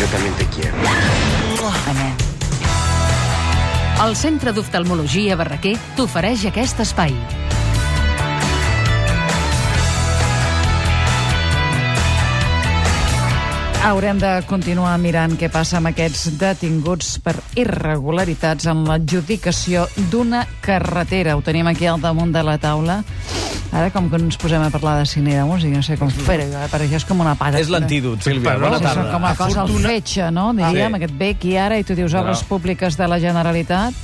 Yo también te quiero. Anem. El Centre d'Oftalmologia Barraquer t'ofereix aquest espai. Haurem de continuar mirant què passa amb aquests detinguts per irregularitats en l'adjudicació d'una carretera. Ho tenim aquí al damunt de la taula. Ara, com que ens posem a parlar de cine i de música, no sé com fer-ho, eh, per això és com una paga. És l'antídot, Sílvia. Bona Sí, tarda. com a cosa al Afortuna- fetge, no? Diríem, sí. aquest bec i ara, i tu dius obres No. públiques de la Generalitat.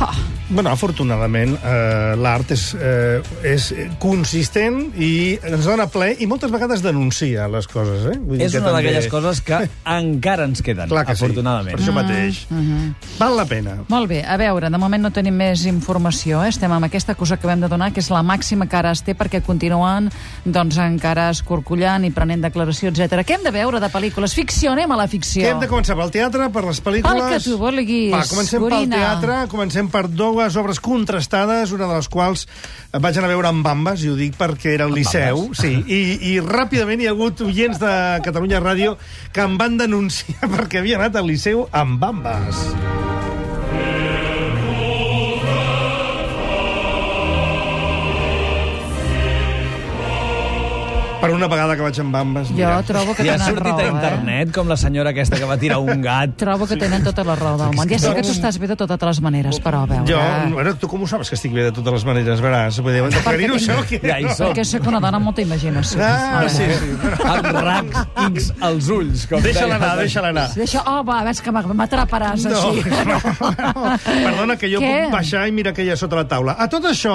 Ha, Bueno, afortunadament, eh, l'art és, eh, és consistent i ens dona ple i moltes vegades denuncia les coses. Eh? Vull dir És que una també- d'aquelles coses que encara ens queden, Clar que afortunadament. sí, per això mateix. Val la pena. Molt bé, a veure, de moment no tenim més informació, eh? estem amb aquesta cosa que vam de donar, que és la màxima que ara es té perquè continuen doncs, encara escorcollant i prenent declaració, etc. Què hem de veure de pel·lícules? Ficció, anem a la ficció. Que hem de començar pel teatre, per les pel·lícules... Pel que tu vulguis, Va, comencem Gorina. pel teatre, comencem per dues obres contrastades, una de les quals vaig anar a veure amb Bambes, i ho dic perquè era al Liceu, sí, i, i ràpidament hi ha hagut oients de Catalunya Ràdio que em van denunciar perquè havia anat al Liceu amb Bambes. Per una vegada que vaig amb Bambes... Jo mira. trobo que I ha tenen sortit raó, a eh? internet, com la senyora aquesta que va tirar un gat. Trobo que tenen tota la raó del món. Ja sé que tu estàs bé de totes les maneres, però a veure... Jo, bueno, tu com ho saps que estic bé de totes les maneres, veràs? Vull dir, aclarir-ho això, que... Ja hi som. Perquè sóc una dona amb molta imaginació. Ah, sí, sí. Amb racs X als ulls. Com Deixa-la anar, deixa-la anar. Deixa... Oh, va, ves que m'atraparàs No, així. no, perdona, que jo Què? puc baixar i mirar que hi ha sota la taula. A tot això,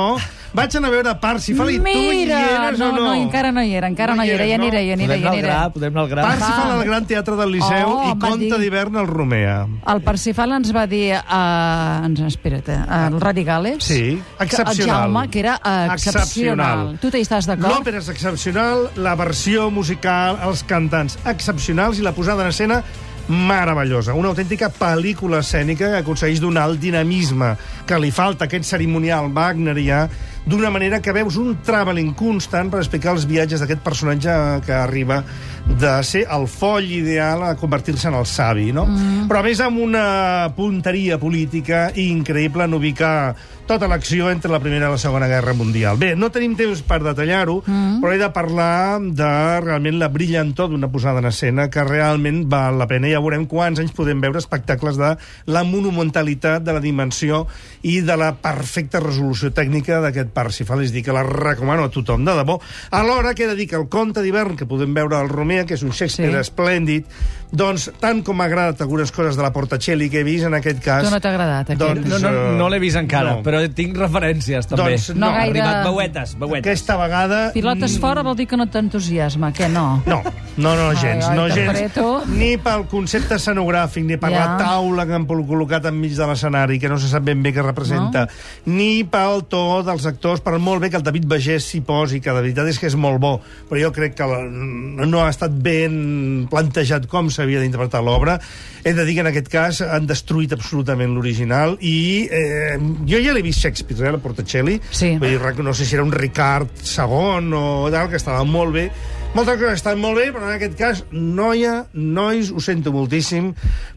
vaig anar a veure Parsifal i tu hi Mira, eres no, o no? no, encara no hi era, encara no, No hi era, ja no? aniré, ja aniré, Podem ja anar al aniré. gra, podem anar al gra. Parsifal al Gran Teatre del Liceu Oh, i Conte dir. d'hivern al Romea. El Parsifal ens va dir, uh, ens, espera't, uh, el Radigales, Sí, que el excepcional. Jaume, que era uh, excepcional. Tu t'hi estàs d'acord? L'òpera és excepcional, la versió musical, els cantants excepcionals i la posada en escena meravellosa. Una autèntica pel·lícula escènica que aconsegueix donar el dinamisme que li falta a aquest cerimonial wagnerià d'una manera que veus un travelling constant per explicar els viatges d'aquest personatge que arriba de ser el foll ideal a convertir-se en el savi, no? Mm. Però a més amb una punteria política increïble en ubicar tota l'acció entre la Primera i la Segona Guerra Mundial. Bé, no tenim temps per detallar-ho, mm. però he de parlar de realment la brillantor d'una posada en escena que realment val la pena. Ja veurem quants anys podem veure espectacles de la monumentalitat, de la dimensió i de la perfecta resolució tècnica d'aquest Parsifal. És a dir, que la recomano a tothom, de debò. Alhora que he de dir que el conte d'hivern que podem veure al Romea, que és un Shakespeare Sí. esplèndid, doncs, tant com m'ha agradat algunes coses de la Portacelli que he vist en aquest cas... Tu no t'ha agradat, aquell? Doncs, No, no, eh, no l'he vist encara, no. però tinc referències, també. Doncs No no, gaire- Arribat veuetes, veuetes. Aquesta vegada... Pilotes mm, fora vol dir que no t'entusiasma, què no? No, no, no, gens, Ai, ai, no gens. Ni pel concepte escenogràfic, ni per Ja. la taula que han col·locat enmig de l'escenari, que no se sap ben bé què representa, ni pel to dels actors, per molt bé que el David Bagés s'hi posi, que la veritat és que és molt bo, però jo crec que la, no ha estat ben plantejat com s'havia d'interpretar l'obra. He de dir que en aquest cas han destruït absolutament l'original i eh, jo ja l'he vist Shakespeare, eh, la Portacelli, Sí. Vull dir, no sé si era un Ricard II o tal, que estava molt bé. Moltes coses estan molt bé, però en aquest cas, noia, nois, ho sento moltíssim,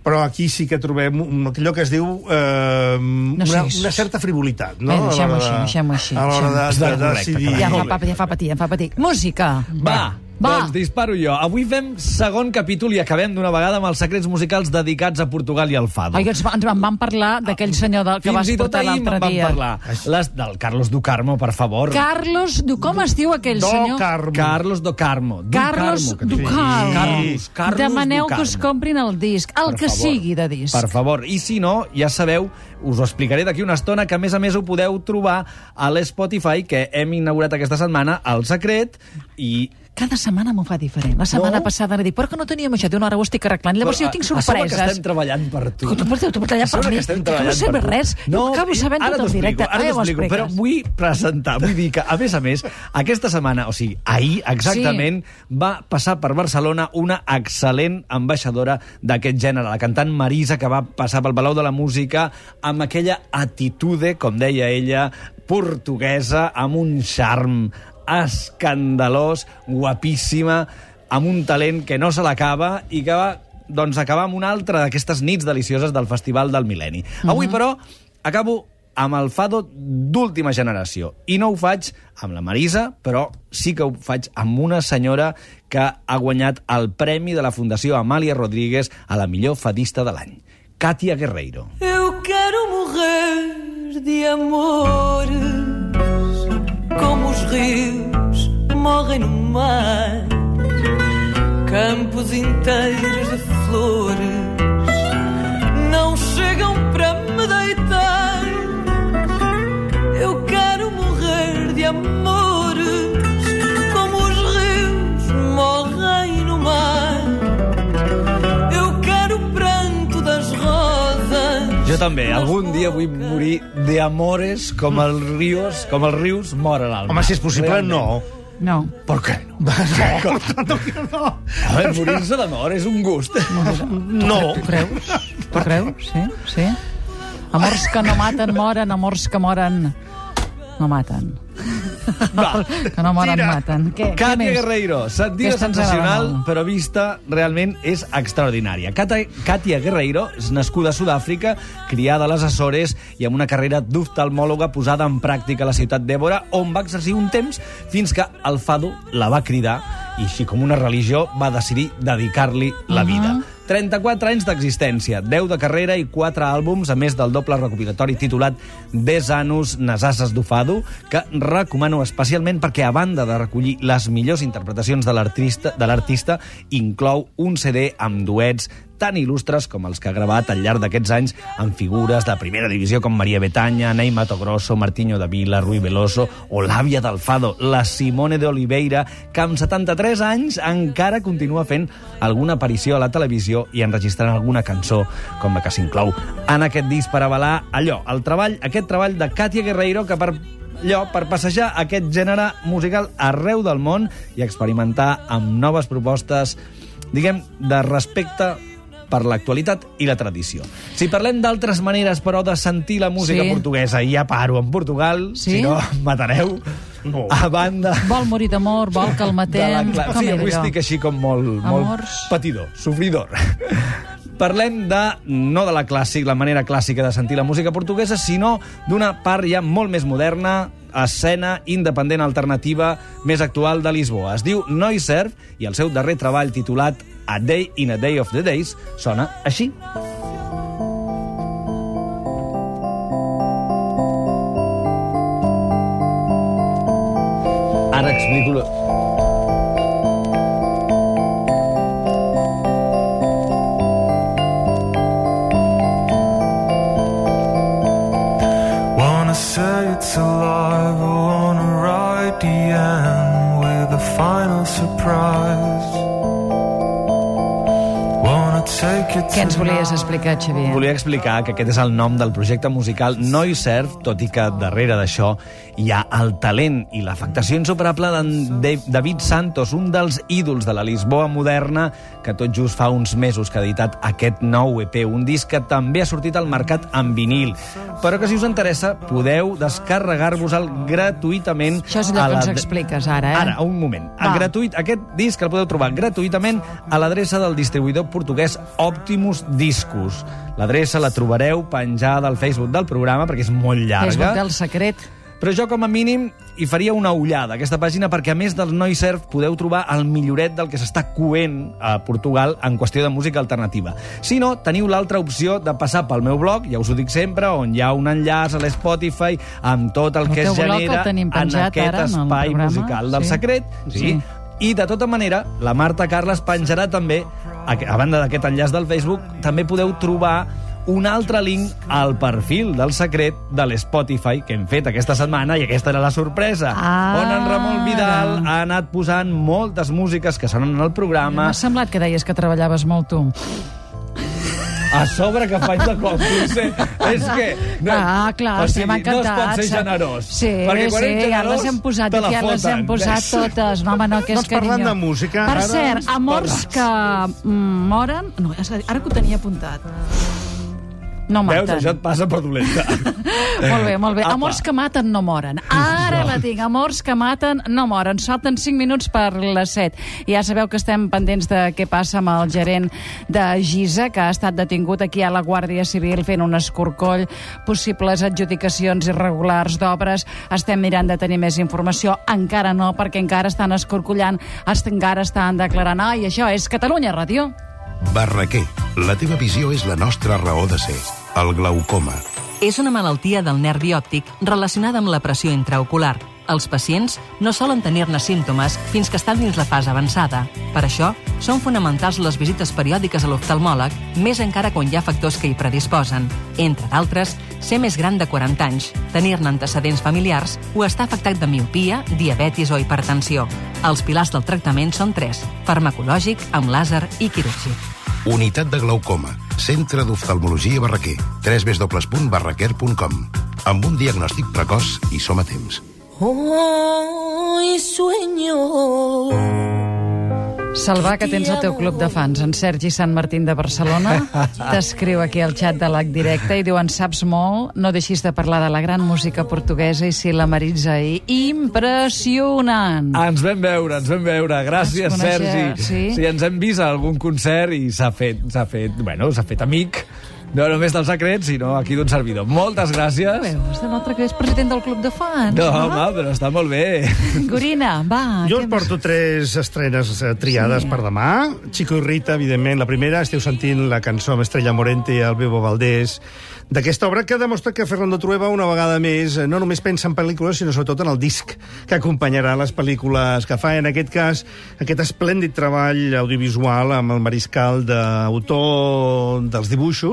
però aquí sí que trobem un- allò que es diu eh, una, siguis- una certa frivolitat, no? Bé, deixem-ho així, deixem-ho així, A l'hora de, de, de Correcte, decidir... Ja fa, ja fa patir, em fa patir. Música! Va, Va. Doncs disparo jo. Avui fem segon capítol i acabem d'una vegada amb els secrets musicals dedicats a Portugal i al Fado. Oi, ens, va- ens en van parlar d'aquell senyor del, que Fins vas i tot portar ahir l'altre me'n van dia. parlar. Les, del Carlos Ducarmo, per favor. Carlos, du, com es diu aquell Do senyor? Carmo. Carlos Ducarmo. Carlos Ducarmo, que diu. Ducarmo. Carlos, Carlos Demaneu Ducarmo. que us comprin el disc, el Per que favor. sigui de disc. Per favor. I si no, ja sabeu, us ho explicaré d'aquí una estona, que a més a més ho podeu trobar a l'Spotify, que hem inaugurat aquesta setmana, El Secret, i Cada setmana m'ho fa diferent. La setmana No? passada ara dic, però que no teníem això? Diu, no, ara ho estic arreglant. Llavors jo tinc A sobre que sorpreses. estem treballant per tu. Tu A sobre per mi, que que no sé res. Jo acabo sabent tot el directe. Ara t'ho ho explico, però vull presentar, vull dir que, a més a més, aquesta setmana, o sigui, ahir exactament, va passar per Barcelona una excel·lent ambaixadora d'aquest gènere, la cantant Marisa, que va passar pel Palau de la Música amb aquella attitude, com deia ella, portuguesa, amb un charm escandalós, guapíssima, amb un talent que no se l'acaba i que va doncs, acabar amb una altra d'aquestes nits delicioses del Festival del Mil·lenni. Avui, però, acabo amb el fado d'última generació. I no ho faig amb la Marisa, però sí que ho faig amb una senyora que ha guanyat el premi de la Fundació Amàlia Rodríguez a la millor fadista de l'any. Katia Guerreiro. Eu quero morrer de os rios morrem no mar. Campos inteiros de flores não chegam para me deitar. També, algun dia vull morir de amores com els rius, com els rius moren al mar. Home, si és possible, no. No. Per què no? No, no. A veure, morir-se d'amor és un gust. No. Tu creus? Tu creus? Sí, sí. Amors que no maten, moren. Amors que moren, no maten. Va. Que no moren, Tira. maten. Què, què Katia més? Guerreiro, sentida Aquesta ens agrada sensacional, molt. però vista realment és extraordinària. Kata- Katia Guerreiro és nascuda a Sud-àfrica, criada a les Açores i amb una carrera d'oftalmòloga posada en pràctica a la ciutat d'Èbora, on va exercir un temps fins que el fado la va cridar i així com una religió va decidir dedicar-li la vida. 34 anys d'existència, 10 de carrera i 4 àlbums, a més del doble recopilatori titulat Des Anus Nasasses do Fado, que recomano especialment perquè, a banda de recollir les millors interpretacions de l'artista inclou un CD amb duets tan il·lustres com els que ha gravat al llarg d'aquests anys amb figures de primera divisió com Maria Betanya, Ney Mato Grosso, Martinho de Vila, Rui Veloso o l'àvia del Fado, la Simone de Oliveira, que amb 73 anys encara continua fent alguna aparició a la televisió i enregistrant alguna cançó com la que s'inclou en aquest disc per avalar allò, el treball, aquest treball de Katia Guerreiro que per allò, per passejar aquest gènere musical arreu del món i experimentar amb noves propostes, diguem, de respecte per l'actualitat i la tradició. Si parlem d'altres maneres, però, de sentir la música Sí. portuguesa, i ja paro en Portugal, Sí? si no, em matareu. No. A banda Vol morir d'amor, vol que el de la matem... cla... Com Sí, era avui allò? estic així com molt, molt Amors. patidor, sofridor. Parlem de, no de la clàssic, la manera clàssica de sentir la música portuguesa, sinó d'una part ja molt més moderna, escena independent alternativa més actual de Lisboa. Es diu Noiserve i el seu darrer treball titulat A Day in a Day of the Days sona així. Ara explico... Wanna say it's final surprise. Què ens volies explicar, Xavier? Volia explicar que aquest és el nom del projecte musical Noiserve, tot i que darrere d'això hi ha el talent i l'afectació insuperable d'en De- David Santos, un dels ídols de la Lisboa moderna, que tot just fa uns mesos que ha editat aquest nou EP, un disc que també ha sortit al mercat en vinil, però que si us interessa podeu descarregar-vos-el gratuïtament Això és allò a que la ens expliques ara, eh? Ara, un moment. Va. Gratuït, aquest disc el podeu trobar gratuïtament a l'adreça del distribuïdor portuguès Optimus Discos. L'adreça la trobareu penjada al Facebook del programa perquè és molt llarga. Facebook del secret. Però jo, com a mínim, hi faria una ullada aquesta pàgina perquè, a més del Noiserve, podeu trobar el milloret del que s'està coent a Portugal en qüestió de música alternativa. Si no, teniu l'altra opció de passar pel meu blog, ja us ho dic sempre, on hi ha un enllaç a l'Spotify amb tot el, El que es genera en aquest ara, en espai programa, musical del sí. secret. Sí. Sí. I, de tota manera, la Marta Carles penjarà també, a, banda d'aquest enllaç del Facebook, també podeu trobar un altre link al perfil del secret de l'Spotify que hem fet aquesta setmana, i aquesta era la sorpresa, Ara. on en Ramon Vidal ha anat posant moltes músiques que sonen al programa, M'ha semblat que deies que treballaves molt tu. A sobre que faig de còmplice. És que... Ah, clar, sí, m'ha encantat. No es pot ser generós. Sí, perquè quan sí, ets ja generós, les hem posat, te la ja les hem posat totes. No, home, no, que és Doncs parlant carinyo. de música, Per ara cert, amors parles. que mm, moren... No, és que ara que ho tenia apuntat. No Veus, maten. això et passa per dolenta. Molt bé, molt bé. Apa. Amors que maten no moren. Ara la tinc. Amors que maten no moren. Falten 5 minuts per les 7. I ja sabeu que estem pendents de què passa amb el gerent de Gisa, que ha estat detingut aquí a la Guàrdia Civil fent un escorcoll, possibles adjudicacions irregulars d'obres. Estem mirant de tenir més informació. Encara no, perquè encara estan escorcollant, encara estan declarant. Ai, això és Catalunya Ràdio. Barraquer, la teva visió és la nostra raó de ser. El glaucoma. És una malaltia del nervi òptic relacionada amb la pressió intraocular. Els pacients no solen tenir-ne símptomes fins que estan dins la fase avançada. Per això, són fonamentals les visites periòdiques a l'oftalmòleg, més encara quan hi ha factors que hi predisposen. Entre d'altres, ser més gran de 40 anys, tenir-ne antecedents familiars o estar afectat de miopia, diabetis o hipertensió. Els pilars del tractament són tres, farmacològic, amb làser i quirúrgic. Unitat de glaucoma. Centre d'oftalmologia Barraquer. www.barraquer.com Amb un diagnòstic precoç i som a temps. Hoy sueño Salvar, que tens el teu club de fans, en Sergi Sant Martín de Barcelona, t'escriu aquí al xat de l'Ac Directe i diu, en saps molt, no deixis de parlar de la gran música portuguesa i si la Maritza ahir. Impressionant! Ens vam veure, ens vam veure. Gràcies, Sergi. sí? sí, ens hem vist a algun concert i s'ha fet, s'ha fet, bueno, s'ha fet amic. No només dels secrets, sinó aquí d'un servidor. Moltes gràcies. Veus, de l'altre que és president del club de fans. No, home, però està molt bé. Gorina, va. Jo us porto tres estrenes eh, triades Sí. per demà. Chico i Rita, evidentment, la primera. Esteu sentint la cançó amb Estrella Morente i el Bebo Valdés d'aquesta obra que demostra que Fernando Trueba una vegada més eh, no només pensa en pel·lícules, sinó sobretot en el disc que acompanyarà les pel·lícules que fa. En aquest cas, aquest esplèndid treball audiovisual amb el mariscal d'autor dels dibuixos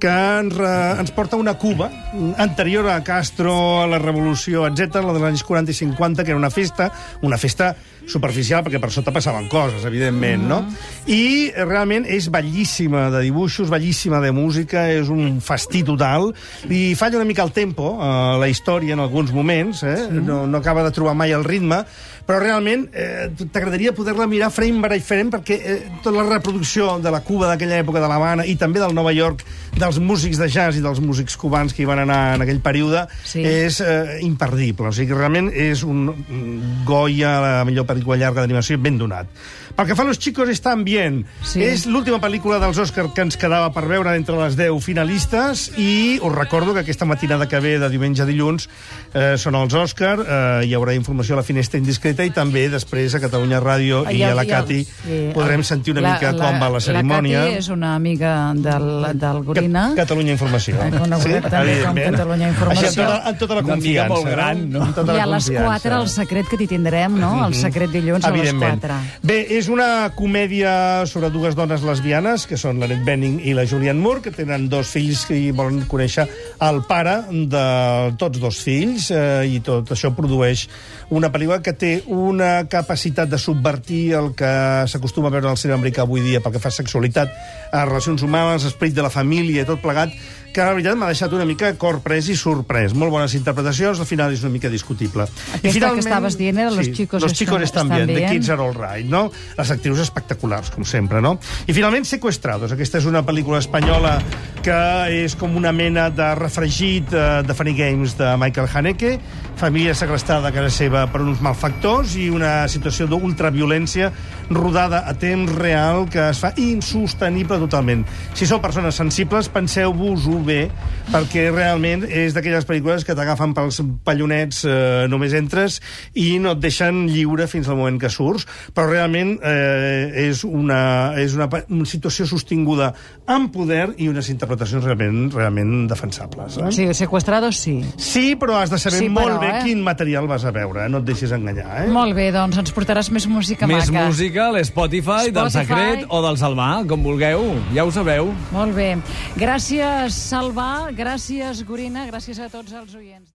que ens, re, ens porta una Cuba anterior a Castro, a la Revolució, etc, la dels anys 40 i 50, que era una festa, una festa superficial, perquè per sota passaven coses, evidentment, no? I eh, realment és bellíssima de dibuixos, bellíssima de música, és un fastí total, i falla una mica el tempo, eh, la història en alguns moments, eh? no, no acaba de trobar mai el ritme, però realment eh, t'agradaria poder-la mirar frame by frame perquè eh, tota la reproducció de la Cuba d'aquella època de l'Havana i també del Nova York dels músics de jazz i dels músics cubans que hi van anar en aquell període Sí. és eh, imperdible. O sigui que realment és un un Goya, la millor pel·lícula llarga d'animació, ben donat. Pel que fa a Los chicos están bien, Sí. és l'última pel·lícula dels Òscar que ens quedava per veure entre les 10 finalistes i us recordo que aquesta matinada que ve de diumenge a dilluns eh, són els Òscar, eh, hi haurà informació a la finestra indiscreta i també després a Catalunya Ràdio i a la Cati podrem sentir una mica com va la cerimònia. La Cati és una amiga del, del Gorina. Ca- Catalunya Informació. Eh, coneguda també com. Catalunya Informació. Així, amb tota, amb tota la amiga confiança. molt gran, no? Tota I la a les confiança. 4 el secret que t'hi tindrem, no? El secret dilluns a les Evidentment. 4. Bé, és una comèdia sobre dues dones lesbianes, que són l'Anet Benning i la Julianne Moore, que tenen dos fills hi volen conèixer el pare de tots dos fills, eh, i tot això produeix una pel·lícula que té una capacitat de subvertir el que s'acostuma a veure al cinema americà avui dia pel que fa a sexualitat, a relacions humanes, esperit de la família i tot plegat, que la veritat m'ha deixat una mica corprès i sorprès. Molt bones interpretacions, al final és una mica discutible. Aquesta que estaves dient era Los chicos Los chicos están están bien, The bien. Kids are all right, no? Les actrius espectaculars, com sempre, no? I finalment, Sequestrados. Aquesta és una pel·lícula espanyola que és com una mena de refregit eh, de Funny Games de Michael Haneke, família segrestada a casa seva per uns malfactors i una situació d'ultraviolència rodada a temps real que es fa insostenible totalment. Si sou persones sensibles, penseu-vos-ho bé, perquè realment és d'aquelles pel·lícules que t'agafen pels pallonets eh, només entres i no et deixen lliure fins al moment que surts, però realment eh, és, una, és una, una situació sostinguda amb poder i unes interpretacions realment, realment defensables. Eh? Sí, sequestrados sí. Sí, però has de saber Sí, sí, molt però, bé eh? quin material vas a veure, eh? no et deixis enganyar. Eh? Molt bé, doncs ens portaràs més música Més maca. música, a l'Spotify, del Spotify. Secret o del Salvà, com vulgueu. Ja ho sabeu. Molt bé. Gràcies, Salva, gràcies, Gorina, gràcies a tots els oients.